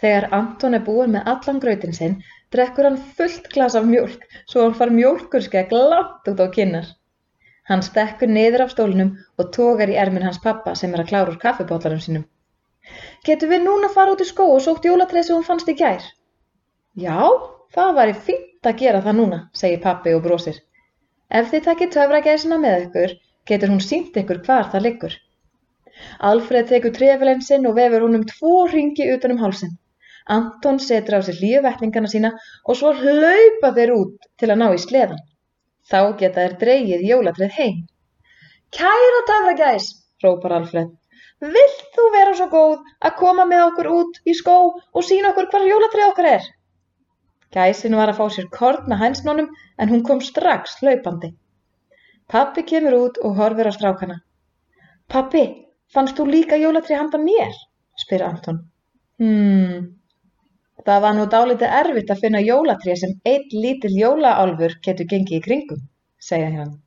Þegar Anton er búinn með allan grautinn sinn, drekkur hann fullt glas af mjólk svo hann far mjólkurskegg langt út á kinnar. Hann stekkur niður af stólnum og togar í ermin hans pappa sem er að klára úr kaffibóllarum sínum. Getum við núna fara út í skó og sótt jólatreð sem hún fannst í gær? Já, það væri fínt að gera það núna, segir pappi og brosir. Ef þið takkir töfragæsina með ykkur, getur hún sínt ykkur hvar það liggur. Alfred tekur trefilinn sinn og vefur honum tvo ringi utan um hálsin. Anton setur á sig hlýju vettningana sína og svo hlaupa þeir út til að ná í sleðan. Þá geta þeir dreigið jólatrið heim. Kæra töfragæs, hrópar Alfred. Vilt þú vera svo góð að koma með okkur út í skó og sína okkur hvar jólatrið okkar er? Gæsin var að fá sér með hænsnónum en hún kom strax hlaupandi. Pappi kemur út og horfir á strákana. Pappi, fannst þú líka jólatrið handa mér? spyr Anton. Hmm, það var nú dálítið erfitt að finna jólatrið sem einn lítill jólaálfur getur gengið í kringum, segja hann.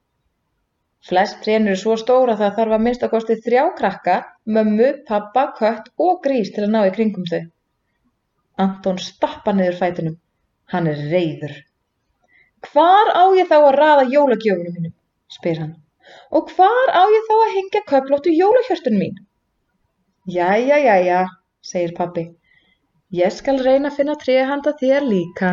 Flest trén eru svo stóra það þarf að minnst að kosti þrjá krakka, mömmu, pappa, kött og grís til að ná í kringum þau. Anton stappa niður fætunum. Hann er reyður. Hvar á ég þá að raða jólagjöfunum mínum? spyr hann. Og hvar á ég þá að hengja köplóttu jólahjörtun mín? Jæja, jæja, segir pappi. Ég skal reyna að finna tré handa þér líka.